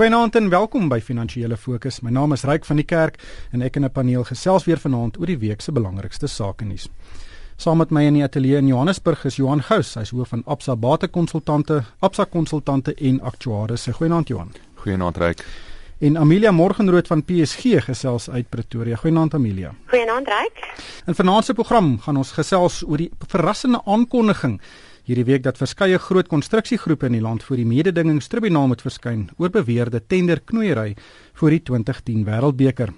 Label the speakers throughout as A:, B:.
A: Goeienaand en welkom by Finansiële Fokus. My naam is Ryk van die Kerk en ek en 'n paneel gesels weer vanaand oor die week se belangrikste sake nuus. Saam met my in die ateljee in Johannesburg is Johan Gous, hy's hoof van Absa Batekonsultante, Absa Konsultante en Aktuarisse. Goeienaand Johan.
B: Goeienaand Ryk.
A: En Amelia Morgenrood van PSG gesels uit Pretoria. Goeienaand Amelia.
C: Goeienaand Ryk.
A: In vanaand se program gaan ons gesels oor die verrassende aankondiging hierdie week dat verskeie groot konstruksiegroepe in die land voor die mededingingstribunaal moet verskyn oor beweerde tenderknoeiery vir die 2010 Wêreldbeker.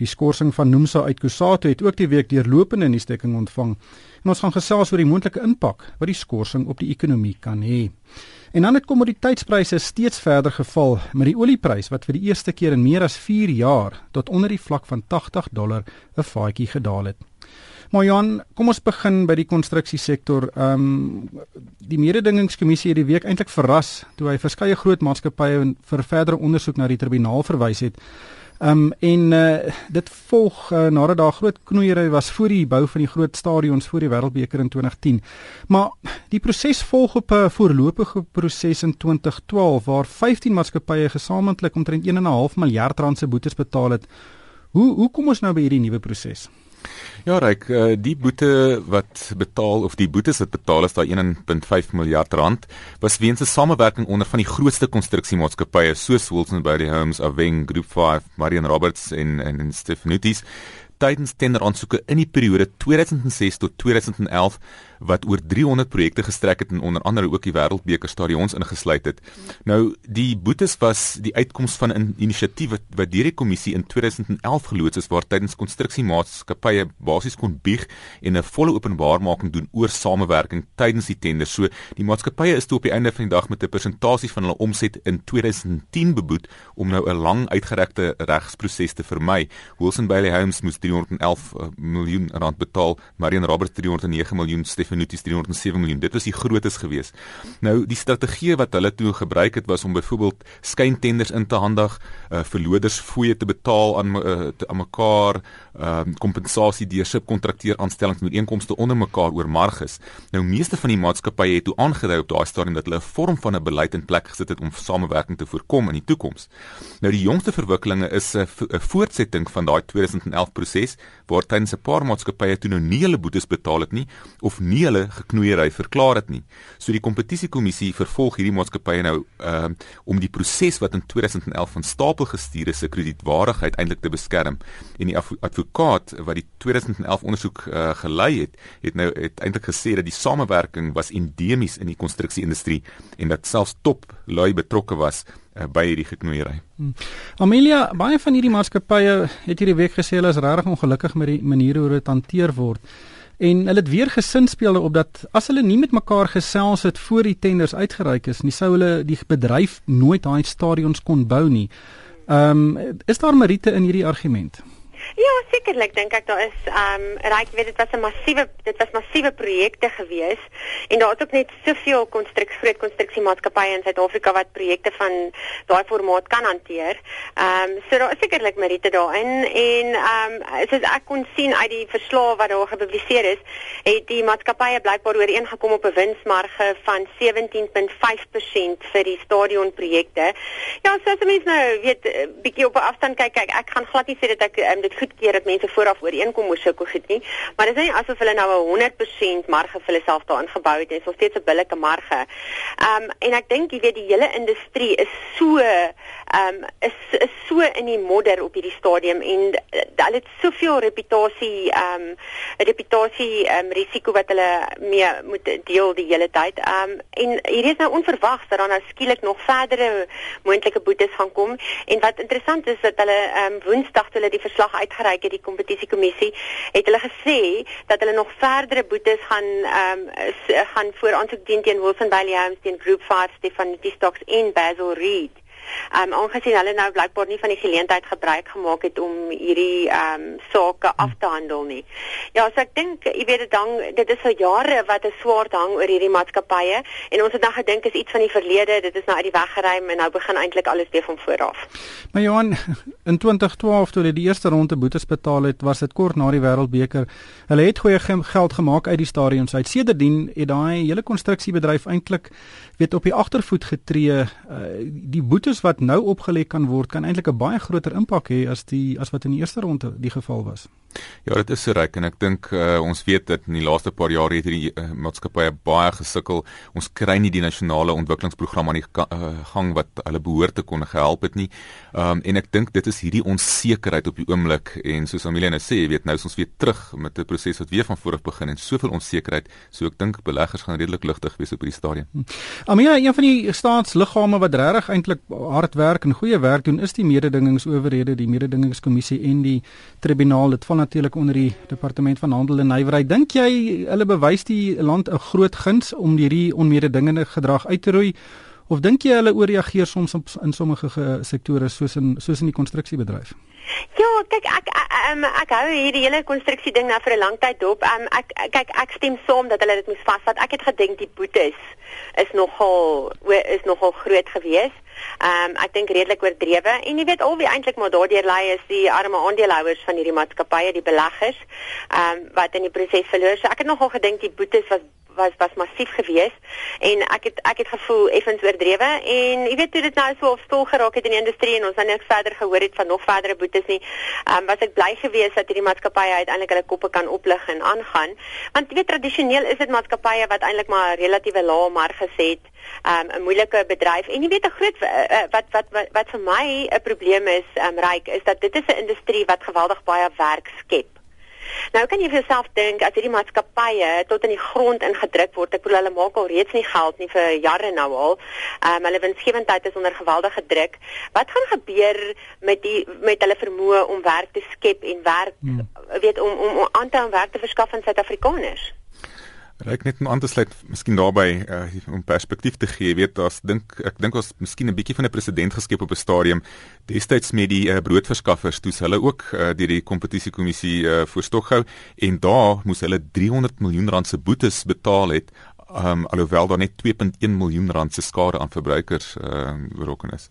A: Die skorsing van Nomsa uit Kusatu het ook die week deurlopende nuusstekking ontvang. En ons gaan gesels oor die moontlike impak wat die skorsing op die ekonomie kan hê. En dan het kommoditeitspryse steeds verder geval met die olieprys wat vir die eerste keer in meer as 4 jaar tot onder die vlak van 80 dollar 'n vaatjie gedaal het. Maar Jan, kom ons begin by die konstruksiesektor. Ehm um, die mededingingskommissie het die week eintlik verras toe hy verskeie groot maatskappye vir verdere ondersoek na die tribunaal verwys het. Ehm um, en uh, dit volg uh, nadat daar groot knoeiery was voor die bou van die groot stadions vir die Wêreldbeker in 2010. Maar die proses volg op 'n voorlopige proses in 2012 waar 15 maatskappye gesamentlik omtrent 1.5 miljard rand se boetes betaal het. Hoe hoe kom ons nou by hierdie nuwe proses?
B: Ja, Ryk, eh, die boete wat betaal of die boetes wat betaal is daai 1.5 miljard rand was weens 'n samewerking onder van die grootste konstruksiemaatskappye soos Wilson Bailey Homes, Aveng, Group 5, Marion Roberts en en, en Stefanutis tydens tenderaansoeke in die periode 2006 tot 2011 wat oor 300 projekte gestrek het en onder andere ook die Wêreldbeker stadions ingesluit het. Nou die boetes was die uitkoms van 'n inisiatief wat, wat deur die kommissie in 2011 geloods is waar tydens konstruksiemaatskappye basies kon bieg en 'n volle openbaarmaking doen oor samewerking tydens die tender. So die maatskappye is toe op die einde van die dag met 'n persentasie van hulle omset in 2010 beboet om nou 'n lang uitgerekte regsproses te vermy. Wilson Bailey Homes moes 311 uh, miljoen rand betaal, Marion Roberts 309 miljoen Stef Minuties 307 miljoen. Dit was die grootes gewees. Nou die strategie wat hulle toe gebruik het was om byvoorbeeld skyntenders in te handig, uh, verloders fooie te betaal aan uh, te, aan mekaar, uh, kompensasie deur subkontrakteur aanstellings met inkomste onder mekaar oor marges. Nou meeste van die maatskappye het toe aangedui op daai stadium dat hulle 'n vorm van 'n beleid in plek gesit het om samewerking te voorkom in die toekoms. Nou die jongste verwikkelinge is 'n voortsetting van daai 2011 proses waar tydens 'n paar maatskappye toe nou nie hulle boetes betaal het nie of nie hulle geknoeiery verklaar het nie. So die kompetisiekommissie vervolg hierdie maatskappye nou uh, om die proses wat in 2011 van stapel gestuur is se kredietwaardigheid eintlik te beskerm. En die advokaat wat die 2011 ondersoek uh, gelei het, het nou het eintlik gesê dat die samewerking was endemies in die konstruksieindustrie en dat selfs top lui betrokke was uh, by hierdie geknoeiery. Hmm.
A: Amelia, baie van hierdie maatskappye het hierdie week gesê hulle is regtig ongelukkig met die manier hoe dit hanteer word en hulle het weer gesin speel op dat as hulle nie met mekaar gesels het voor die tenders uitgereik is nie sou hulle die bedryf nooit daai stadions kon bou nie. Ehm um, is daar meriete in hierdie argument?
C: Ja, sekerlik dink ek daar is ehm um, ryk weet dit was 'n massiewe dit was massiewe projekte gewees en daar het ook net soveel konstruksie groot konstruksiemaatskappye in Suid-Afrika wat projekte van daai formaat kan hanteer. Ehm um, so daar is sekerlik meriete daarin en ehm um, soos ek kon sien uit die verslae wat daar gepubliseer is, het die maatskappye blykbaar ooreengekom op 'n winsmarge van 17.5% vir die stadionprojekte. Ja, so as mense nou weet bietjie op 'n afstand kyk, kyk ek gaan glad nie sê dat ek um, dit goedkeur dat mense vooraf ooreenkom oor sulke goed nie, maar dit is nie asof hulle nou 'n 100% marge vir hulle self daarin gebou het nie, dit is nog steeds 'n billike marge. Ehm um, en ek dink jy weet die hele industrie is so um, is is so in die modder op hierdie stadium en hulle het soveel reputasie ehm um, reputasie ehm um, risiko wat hulle mee moet deel die hele tyd. Ehm um, en hier is nou onverwags dat daar nou skielik nog verdere moontlike boetes gaan kom en wat interessant is dat hulle ehm um, Woensdag toe hulle die verslag uitgereik het die kompetisiekommissie het hulle gesê dat hulle nog verdere boetes gaan ehm um, gaan voor aansoek dien teen Bailey Homes teen Group 5 Stefan Stocks en Basil Reed Ehm um, aangesien hulle nou blykbaar nie van die geleentheid gebruik gemaak het om hierdie ehm um, sake af te handel nie. Ja, so ek dink jy weet dit hang dit is vir jare wat 'n swaard hang oor hierdie maatskappye en ons het dan gedink is iets van die verlede, dit is nou uit die weg geruim en nou begin eintlik alles weer van voor af.
A: Maar Johan, in 2012 toe hulle die eerste ronde boetes betaal het, was dit kort na die Wêreldbeker. Hulle het goeie geld gemaak uit die stadions uit. Sedertdien het daai hele konstruksiebedryf eintlik weet op die agtervoet getree. Uh, die boetes wat nou opgelê kan word kan eintlik 'n baie groter impak hê as die as wat in die eerste ronde die geval was.
B: Ja, dit is so reg en ek dink uh, ons weet dat in die laaste paar jare het hierdie uh, maatskappye baie gesukkel. Ons kry nie die nasionale ontwikkelingsprogram aan die uh, gang wat hulle behoort te kon gehelp het nie. Um, en ek dink dit is hierdie onsekerheid op die oomblik en soos Amelia nou sê, jy weet nou is ons weer terug met 'n proses wat weer van voor af begin en soveel onsekerheid. So ek dink beleggers gaan redelik ligtig wees op hierdie stadium. Hm.
A: Amelia, een van die staatsliggame wat regtig eintlik hard werk en goeie werk doen is die mededingingsowerhede, die mededingingskommissie en die tribunaal. Dit val natuurlik onder die departement van handel en nywerheid. Dink jy hulle bewys die land 'n groot guns om hierdie onmededingende gedrag uit te roei? Of dink jy hulle ooreageer soms in sommige sektore soos in soos in die konstruksiebedryf?
C: Ja, kyk ek um, ek hou hierdie hele konstruksie ding nou vir 'n lang tyd dop. Um, ek kyk ek stem saam dat hulle dit moet vasvat. Ek het gedink die boetes is nogal is nogal groot geweest. Ehm um, ek dink redelik oordrewe. En jy weet al wie eintlik maar daardeur lê is die arme aandeelhouers van hierdie maatskappye, die beleggers, ehm um, wat in die proses verloor. So ek het nogal gedink die boetes was was was massief geweest. En ek het ek het gevoel effens oordrewe. En jy weet toe dit nou so op stoel geraak het in die industrie en ons dan net verder gehoor het van nog verdere boetes nie um, was ek bly geweest dat hierdie maatskappye uiteindelik hulle koppe kan oplig en aangaan. Want jy weet tradisioneel is dit maatskappye wat eintlik maar relatiewe lae marges het um, 'n moeilike bedryf en jy weet 'n groot uh, wat, wat wat wat vir my 'n probleem is um, ryk is dat dit is 'n industrie wat geweldig baie werk skep Nou kan jy vir jouself dink as hierdie maatskappye tot in die grond ingedruk word, ek bedoel hulle maak al reeds nie geld nie vir jare nou al. Ehm um, hulle winsgewendheid is onder geweldige druk. Wat gaan gebeur met die met hulle vermoë om werk te skep en werk hmm. weet om om aan te hou werk te verskaf aan Suid-Afrikaners?
B: Ek net 'n ander sluit miskien daarbey uh, om perspektief te gee. Weet, daar's dink ek dink ons miskien 'n bietjie van 'n presedent geskep op 'n stadium destyds met die uh, broodverskaffers toe hulle ook uh, deur die kompetisiekommissie uh, voorstok hou en daar moes hulle 300 miljoen rand se boetes betaal het um, alhoewel daar net 2.1 miljoen rand se skade aan verbruikers uh, berokken is.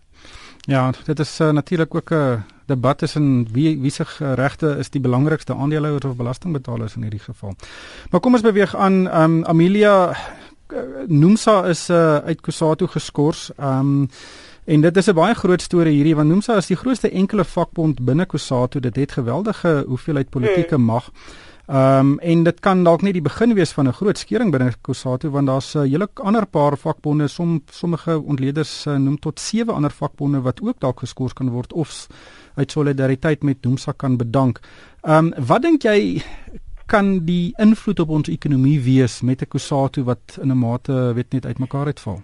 A: Ja, dit is uh, natuurlik ook 'n uh, debat tussen wie wie se regte is die belangrikste aandeelhouers of belastingbetalers in hierdie geval. Maar kom ons beweeg aan um, Amelia uh, Nomsa is uh, uit Kusatu geskort. Um, en dit is 'n baie groot storie hierdie want Nomsa is die grootste enkele vakbond binne Kusatu. Dit het geweldige hoeveelheid politieke hmm. Ehm um, en dit kan dalk net die begin wees van 'n groot skering binne Kusatu want daar's 'n uh, hele ander paar vakbonde, som sommige ontleeders uh, noem tot sewe ander vakbonde wat ook dalk geskort kan word of uit solidariteit met Doomsa kan bedank. Ehm um, wat dink jy kan die invloed op ons ekonomie wees met 'n Kusatu wat in 'n mate weet net uitmekaar uitval?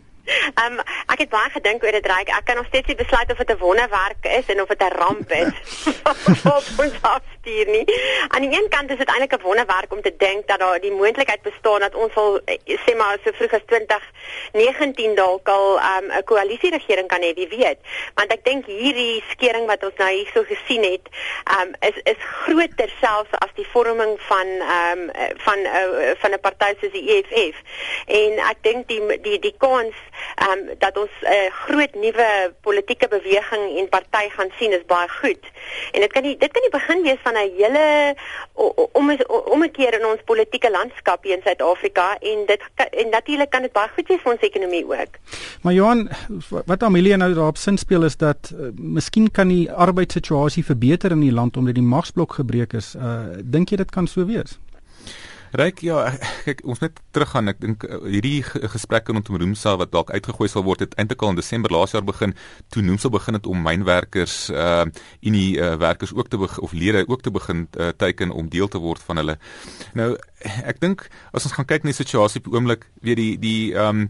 C: Ehm um, ek het baie gedink oor dit reik. Ek kan nog steeds nie besluit of dit 'n wonderwerk is en of dit 'n ramp is. op ons afstuur nie. Aan die een kant is dit eintlik 'n wonderwerk om te dink dat daar die moontlikheid bestaan dat ons al eh, sê maar so vroeg as 2019 dalk al ehm, 'n um, koalisie regering kan hê, wie weet. Want ek dink hierdie skering wat ons nou hierso gesien het, um, is is groter selfs as die vorming van um, van uh, van 'n party soos die EFF. En ek dink die die die kans um, dat ons 'n uh, groot nuwe politieke beweging en party gaan sien is baie goed. En dit kan nie dit kan nie begin wees van 'n hele om om 'n keer in ons politieke landskap hier in Suid-Afrika en dit en natuurlik kan dit baie goed wees vir ons ekonomie ook.
A: Maar Johan, wat Amelia nou daarop sin speel is dat uh, miskien kan die arbeidssituasie verbeter in die land omdat die magsblok gebreek is. Uh, Dink jy dit kan so wees?
B: Ryk ja, kyk ons net teruggaan. Ek dink uh, hierdie gesprekke rondom Roomsa wat dalk uitgegooi sal word het eintlik al in Desember laas jaar begin toe Roomsa begin het om mynwerkers uh en die uh, werkers ook te of lede ook te begin uh, teiken om deel te word van hulle. Nou ek dink as ons gaan kyk na die situasie op die oomblik, weer die die um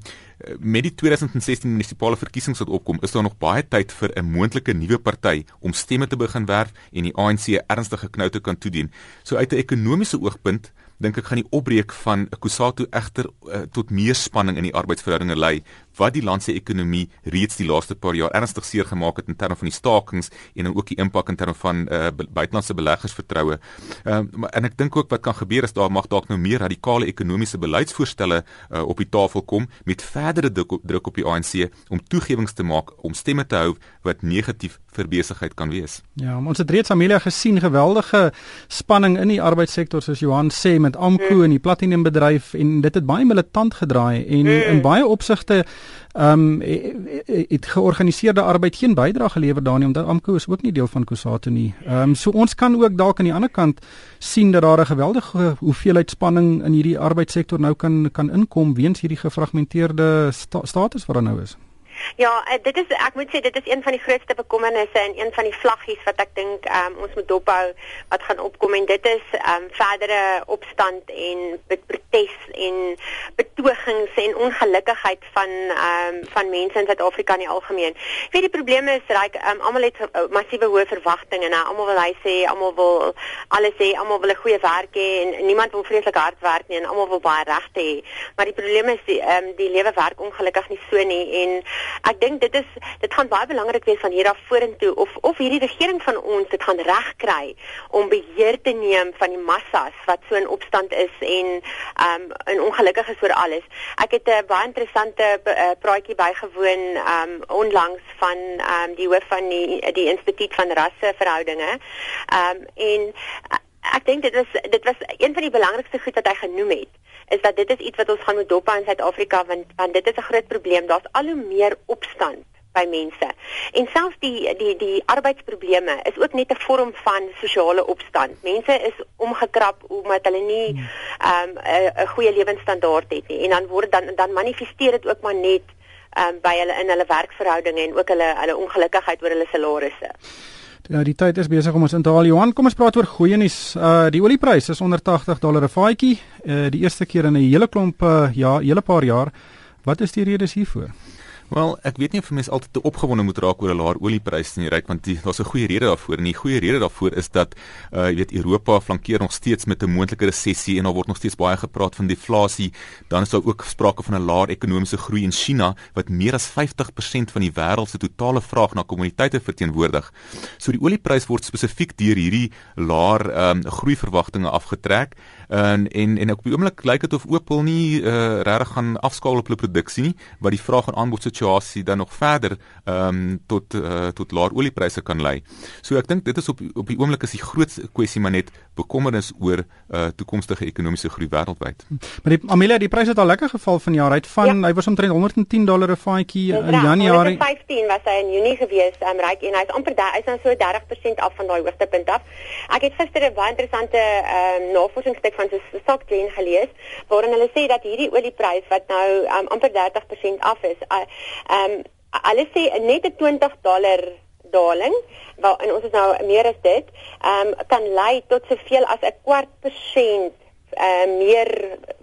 B: met die 2016 munisipale verkiesings wat opkom, is daar nog baie tyd vir 'n moontlike nuwe party om stemme te begin werf en die ANC ernstige knou te kan toedien. So uit 'n ekonomiese oogpunt dink ek gaan die opbreek van Kusatu egter uh, tot meer spanning in die arbeidsverhoudinge lei wat die land se ekonomie reeds die laaste paar jaar ernstig seer gemaak het in terme van die stakings en dan ook die impak in terme van uh, buitelandse beleggersvertroue. Ehm uh, en ek dink ook wat kan gebeur is daar mag dalk nou meer radikale ekonomiese beleidsvoorstelle uh, op die tafel kom met verdere druk op die ANC om toegewings te maak om stemme te hou wat negatief vir besigheid kan wees.
A: Ja, ons het reeds Amelia gesien geweldige spanning in die arbeidssektor soos Johan sê met Amko en die platinumbedryf en dit het baie militant gedraai en mm. in baie opsigte Ehm um, het georganiseerde arbeid geen bydrae gelewer daarin omdat AMKU is ook nie deel van Kusatu nie. Ehm um, so ons kan ook dalk aan die ander kant sien dat daar 'n geweldige hoeveelheid spanning in hierdie arbeidssektor nou kan kan inkom weens hierdie gefragmenteerde sta status wat daar nou is.
C: Ja, uh, dit is ek moet sê dit is een van die grootste bekommernisse en een van die vlaggies wat ek dink um, ons moet dophou wat gaan opkom en dit is um, verdere opstand en protes en betogings en ongelukkigheid van um, van mense in Suid-Afrika in die algemeen. Ek weet die probleem is reg um, almal het uh, massiewe hoë verwagtinge nou. Almal wil hy sê almal wil alles sê, almal wil 'n goeie werk hê en, en niemand wil vreeslik hard werk nie en almal wil baie regte hê. Maar die probleem is die um, die lewe werk ongelukkig nie so nie en ek dink dit is dit gaan baie belangrik wees van hier af vorentoe of of hierdie regering van ons dit gaan regkry om beheer te neem van die massas wat so in opstand is en um en ongelukkig is oor alles. Ek het 'n baie interessante uh, praatjie bygewoon um onlangs van um die hoof van die die instituut van rasseverhoudinge. Um en ek dink dit was dit was een van die belangrikste goed wat hy genoem het is dat dit is iets wat ons gaan moet dophou in Suid-Afrika want want dit is 'n groot probleem. Daar's al hoe meer opstand by mense. En selfs die die die arbeidsprobleme is ook net 'n vorm van sosiale opstand. Mense is omgekrap omdat hulle nie hmm. ehm um, 'n goeie lewensstandaard het nie. En dan word dan dan manifesteer dit ook maar net ehm um, by hulle in hulle werksverhoudinge en ook hulle hulle ongelukkigheid oor hulle salarisse.
A: Ja, die tyd is besig om ons in te haal. Johan, kom ons praat oor goeie nuus. Uh die oliepryse is onder 80 dollar 'n vatjie. Uh die eerste keer in 'n hele klomp uh, ja, hele paar jaar. Wat is die redes hiervoor?
B: Wel, ek weet nie of mense altyd te opgewonde moet raak oor 'n laer oliepryse in die ryk want daar's 'n goeie rede daarvoor en die goeie rede daarvoor is dat uh jy weet Europa flankeer nog steeds met 'n moontlike resessie en daar word nog steeds baie gepraat van deflasie. Dan is daar ook sprake van 'n laer ekonomiese groei in China wat meer as 50% van die wêreld se totale vraag na kommoditeite verteenwoordig. So die oliepryse word spesifiek deur hierdie laer um groeiverwagtinge afgetrek en en en op die oomblik lyk dit of Opel nie uh regtig gaan afskaal op hulle produksie nie wat die vraag en aanbod situasie dan nog verder ehm um, tot uh, tot laer oliepryse kan lei. So ek dink dit is op op die oomblik is die groot kwessie maar net bekommernis oor uh, toekomstige ekonomiese groei wêreldwyd.
A: Maar die Amelia, die pryse het al lekker geval van jaar uit van ja. hy was omtrent 110 dollar 'n vatjie in Januarie.
C: 15 was hy in Junie gewees, ehm um, ryk en hy's amper daar, hy's nou so 30% af van daai hoogtepunt af. Ek het gister 'n baie interessante ehm um, navorsingsstuk van Stockgen gelees waarin hulle sê dat hierdie olieprys wat nou um, amper 30% af is, uh, ehm um, hulle sê net 'n 20 dollar daling, wel en ons is nou meer as dit, ehm um, kan lei tot soveel as 'n kwart persent ehm uh, meer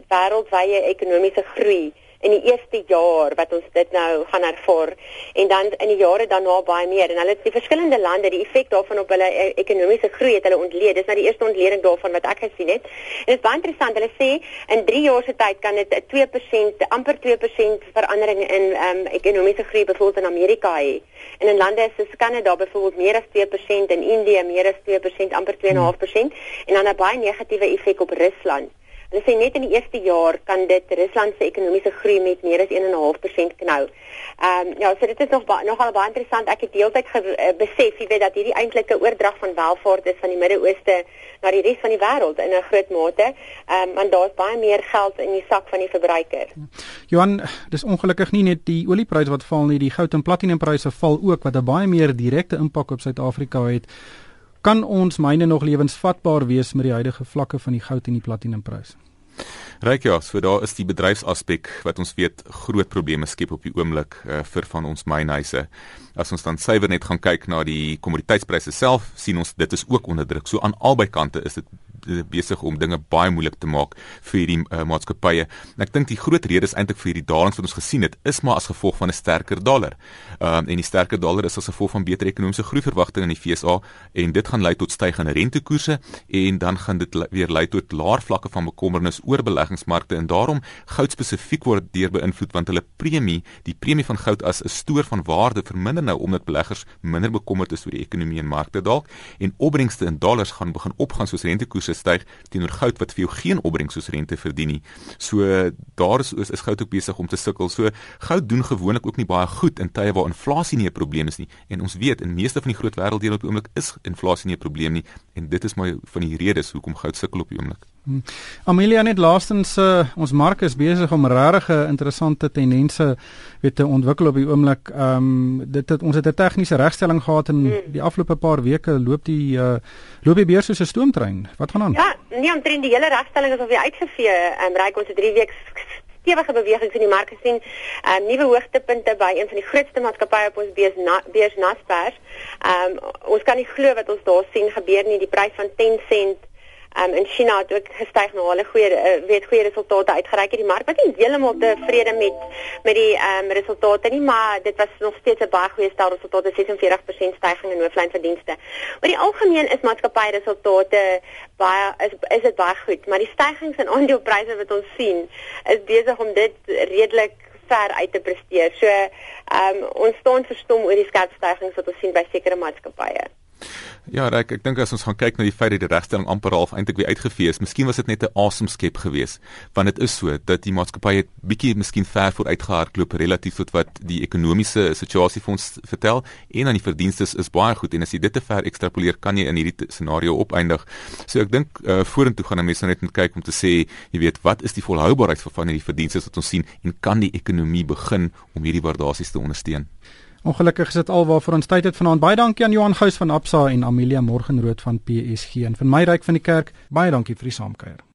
C: wêreldwye ekonomiese groei in die eerste jaar wat ons dit nou gaan ervaar. En dan in die jare daarna baie meer. En hulle die verskillende lande die effek daarvan op hulle e-, ekonomiese groei het hulle ontleed. Dis nou die eerste ontleding daarvan wat ek gesien het. En dit is baie interessant. Hulle sê in 3 jaar se tyd kan dit 2% amper 2% verandering in um, ekonomiese groei byvoorbeeld in Amerika hê. En in lande soos Kanada byvoorbeeld meer as 2% en Indië meer as 2% amper 2.5% en dan 'n baie negatiewe effek op Rusland Hulle sê net in die eerste jaar kan dit Rusland se ekonomiese groei met meer as 1.5% knou. Ehm um, ja, so dit is nog ba nogal baie interessant. Ek het deeltyd uh, besef, jy weet dat hierdie eintlike oordrag van welvaart is van die Midde-Ooste na die res van die wêreld in 'n groot mate. Ehm um, want daar's baie meer geld in die sak van die verbruiker.
A: Johan, dis ongelukkig nie net die oliepryse wat val nie, die goud en platinumpryse val ook wat 'n baie meer direkte impak op Suid-Afrika het kan ons myne nog lewensvatbaar wees met die huidige vlakke van die goud en die platinumpryse?
B: Ryk ja, so daar is die bedryfsaspek wat ons weet groot probleme skep op die oomblik uh, vir van ons mynhuise. As ons dan suiwer net gaan kyk na die kommoditeitspryse self, sien ons dit is ook onder druk. So aan albei kante is dit besig om dinge baie moeilik te maak vir hierdie uh, maatskappye. En ek dink die groot rede is eintlik vir hierdie dalings wat ons gesien het, is maar as gevolg van 'n sterker dollar. Ehm um, en die sterker dollar is as gevolg van beter ekonomiese groeiverwagtinge in die FSA en dit gaan lei tot stygende rentekoerse en dan gaan dit weer lei tot laer vlakke van bekommernis oor beleggingsmarkte en daarom goud spesifiek word deur beïnvloed want hulle premie, die premie van goud as 'n stoor van waarde verminder nou omdat beleggers minder bekommerd is oor die ekonomie en markte dalk en opbrengste in dollars gaan begin opgaan soos rentekoerse styg teenoor goud wat vir jou geen opbrengs soos rente verdien nie. So daar is is, is goud ook besig om te sukkel. So goud doen gewoonlik ook nie baie goed in tye waar inflasie nie 'n probleem is nie. En ons weet in meeste van die groot wêrelddele op die oomblik is inflasie nie 'n probleem nie en dit is maar van die redes hoekom goud sukkel op die oomblik.
A: Hmm. Amelia net laastens uh, ons mark is besig om regtig interessante tendense weet te ontwikkel op die oomblik. Ehm um, dit het ons het 'n tegniese regstelling gehad in hmm. die afgelope paar weke loop die uh, loop die beurs soos 'n stoomtrein. Wat gaan aan?
C: Ja, nee, omtrent die hele regstelling is alweer uitgevee. Ehm um, reik ons het 3 weke stewige bewegings in die mark gesien. Ehm um, nuwe hoogtepunte by een van die grootste maatskappye op ons beurs na, beurs Naspers. Ehm um, ons kan nie glo wat ons daar sien gebeur nie. Die prys van 10 sent Um, in China het ook gestyg na hulle goeie uh, weet goeie resultate uitgereik het die mark wat nie heeltemal tevrede met met die um, resultate nie maar dit was nog steeds 'n baie goeie stel resultate 46% stygings in hooflyn verdienste. Oor die algemeen is maatskappy resultate baie is is dit baie goed maar die stygings in aandelepryse wat ons sien is besig om dit redelik ver uit te presteer. So ehm um, ons staan verstom oor die skerp stygings wat ons sien by sekere maatskappye.
B: Ja, ek ek dink as ons gaan kyk na die feit dat die regstelling amper half eintlik weer uitgevee is, miskien was dit net 'n asemskep geweest, want dit is so dat die maatskappye bietjie miskien ver vooruit gehardloop relatief tot wat die ekonomiese situasie vir ons vertel en aan die verdienste is baie goed en as jy dit te ver ekstrapoleer, kan jy in hierdie scenario opeindig. So ek dink uh, vorentoe gaan mense net moet kyk om te sê, jy weet, wat is die volhoubaarheid van hierdie verdienste wat ons sien en kan die ekonomie begin om hierdie waardasies te ondersteun?
A: Ongelukkig is dit alwaarvoor ons tyd het vanaand. Baie dankie aan Johan Gous van Absa en Amelia Morgenrood van PSG en vir my ryk van die kerk. Baie dankie vir die saamkuier.